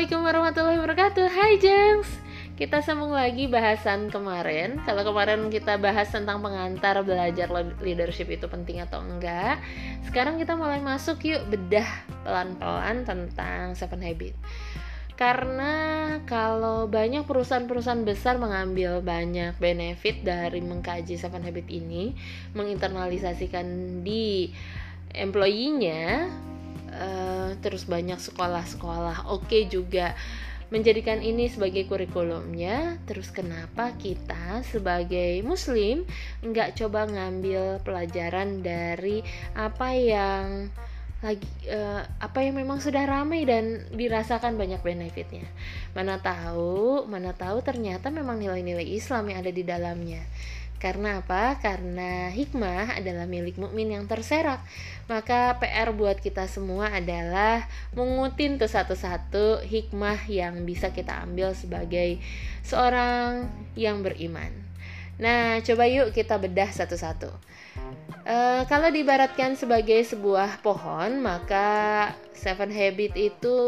Assalamualaikum warahmatullahi wabarakatuh. Hai Jengs. Kita sambung lagi bahasan kemarin. Kalau kemarin kita bahas tentang pengantar belajar leadership itu penting atau enggak Sekarang kita mulai masuk yuk bedah pelan-pelan tentang Seven Habit. Karena kalau banyak perusahaan-perusahaan besar mengambil banyak benefit dari mengkaji Seven Habit ini, menginternalisasikan di employee-nya, uh, terus banyak sekolah-sekolah. Oke okay juga menjadikan ini sebagai kurikulumnya. Terus kenapa kita sebagai muslim nggak coba ngambil pelajaran dari apa yang lagi uh, apa yang memang sudah ramai dan dirasakan banyak benefitnya? Mana tahu mana tahu ternyata memang nilai-nilai Islam yang ada di dalamnya karena apa? Karena hikmah adalah milik mukmin yang terserak. Maka PR buat kita semua adalah mengutin tuh satu-satu hikmah yang bisa kita ambil sebagai seorang yang beriman. Nah, coba yuk kita bedah satu-satu. Uh, kalau diibaratkan sebagai sebuah pohon, maka Seven Habit itu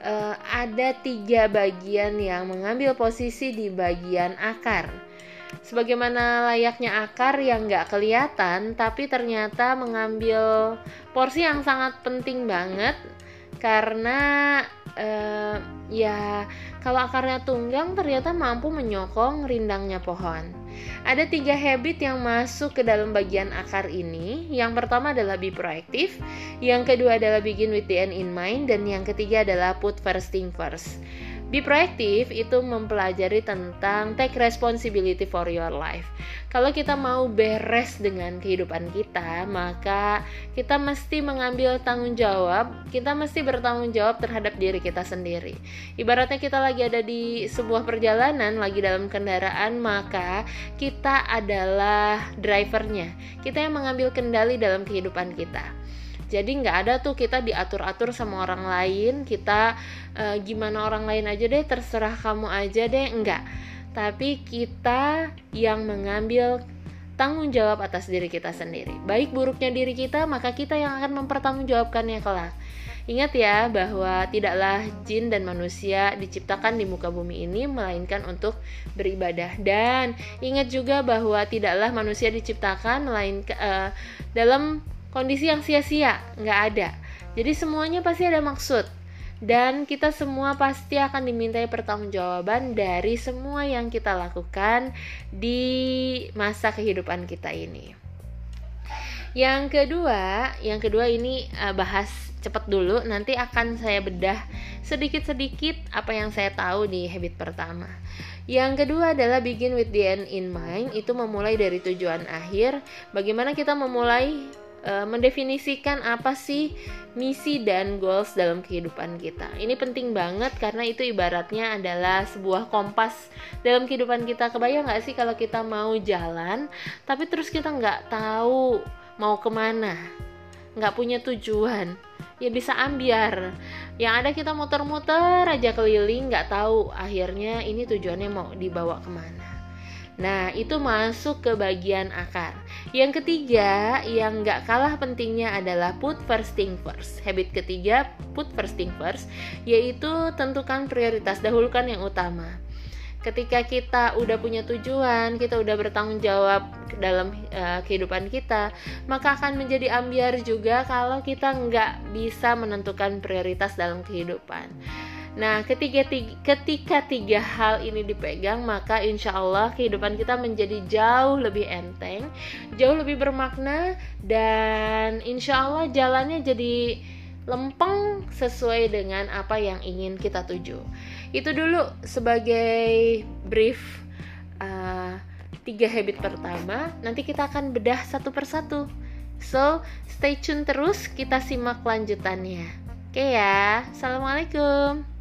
uh, ada tiga bagian yang mengambil posisi di bagian akar sebagaimana layaknya akar yang nggak kelihatan tapi ternyata mengambil porsi yang sangat penting banget karena uh, ya kalau akarnya tunggang ternyata mampu menyokong rindangnya pohon. Ada tiga habit yang masuk ke dalam bagian akar ini. Yang pertama adalah be proactive, yang kedua adalah begin with the end in mind, dan yang ketiga adalah put first thing first. Be proactive itu mempelajari tentang take responsibility for your life. Kalau kita mau beres dengan kehidupan kita, maka kita mesti mengambil tanggung jawab, kita mesti bertanggung jawab terhadap diri kita sendiri. Ibaratnya kita lagi ada di sebuah perjalanan, lagi dalam kendaraan, maka kita adalah drivernya. Kita yang mengambil kendali dalam kehidupan kita jadi nggak ada tuh kita diatur-atur sama orang lain kita e, gimana orang lain aja deh terserah kamu aja deh enggak tapi kita yang mengambil tanggung jawab atas diri kita sendiri. Baik buruknya diri kita maka kita yang akan mempertanggungjawabkannya kelak. Ingat ya bahwa tidaklah jin dan manusia diciptakan di muka bumi ini melainkan untuk beribadah. Dan ingat juga bahwa tidaklah manusia diciptakan melainkan uh, dalam kondisi yang sia-sia, nggak ada. Jadi semuanya pasti ada maksud. Dan kita semua pasti akan dimintai pertanggungjawaban dari semua yang kita lakukan di masa kehidupan kita ini. Yang kedua, yang kedua ini uh, bahas cepat dulu, nanti akan saya bedah sedikit-sedikit apa yang saya tahu di habit pertama. Yang kedua adalah begin with the end in mind, itu memulai dari tujuan akhir. Bagaimana kita memulai uh, mendefinisikan apa sih misi dan goals dalam kehidupan kita. Ini penting banget karena itu ibaratnya adalah sebuah kompas dalam kehidupan kita. Kebayang nggak sih kalau kita mau jalan, tapi terus kita nggak tahu mau ke mana, nggak punya tujuan, ya bisa ambiar. Yang ada kita muter-muter aja keliling, nggak tahu akhirnya ini tujuannya mau dibawa ke mana. Nah, itu masuk ke bagian akar. Yang ketiga, yang nggak kalah pentingnya adalah put first thing first. Habit ketiga, put first thing first, yaitu tentukan prioritas, dahulukan yang utama. Ketika kita udah punya tujuan, kita udah bertanggung jawab dalam uh, kehidupan kita, maka akan menjadi ambiar juga kalau kita nggak bisa menentukan prioritas dalam kehidupan. Nah, ketika tiga, ketika tiga hal ini dipegang, maka insya Allah kehidupan kita menjadi jauh lebih enteng, jauh lebih bermakna, dan insya Allah jalannya jadi lempeng sesuai dengan apa yang ingin kita tuju. Itu dulu sebagai brief uh, tiga habit pertama. Nanti kita akan bedah satu persatu. So, stay tune terus, kita simak lanjutannya. Oke ya, Assalamualaikum.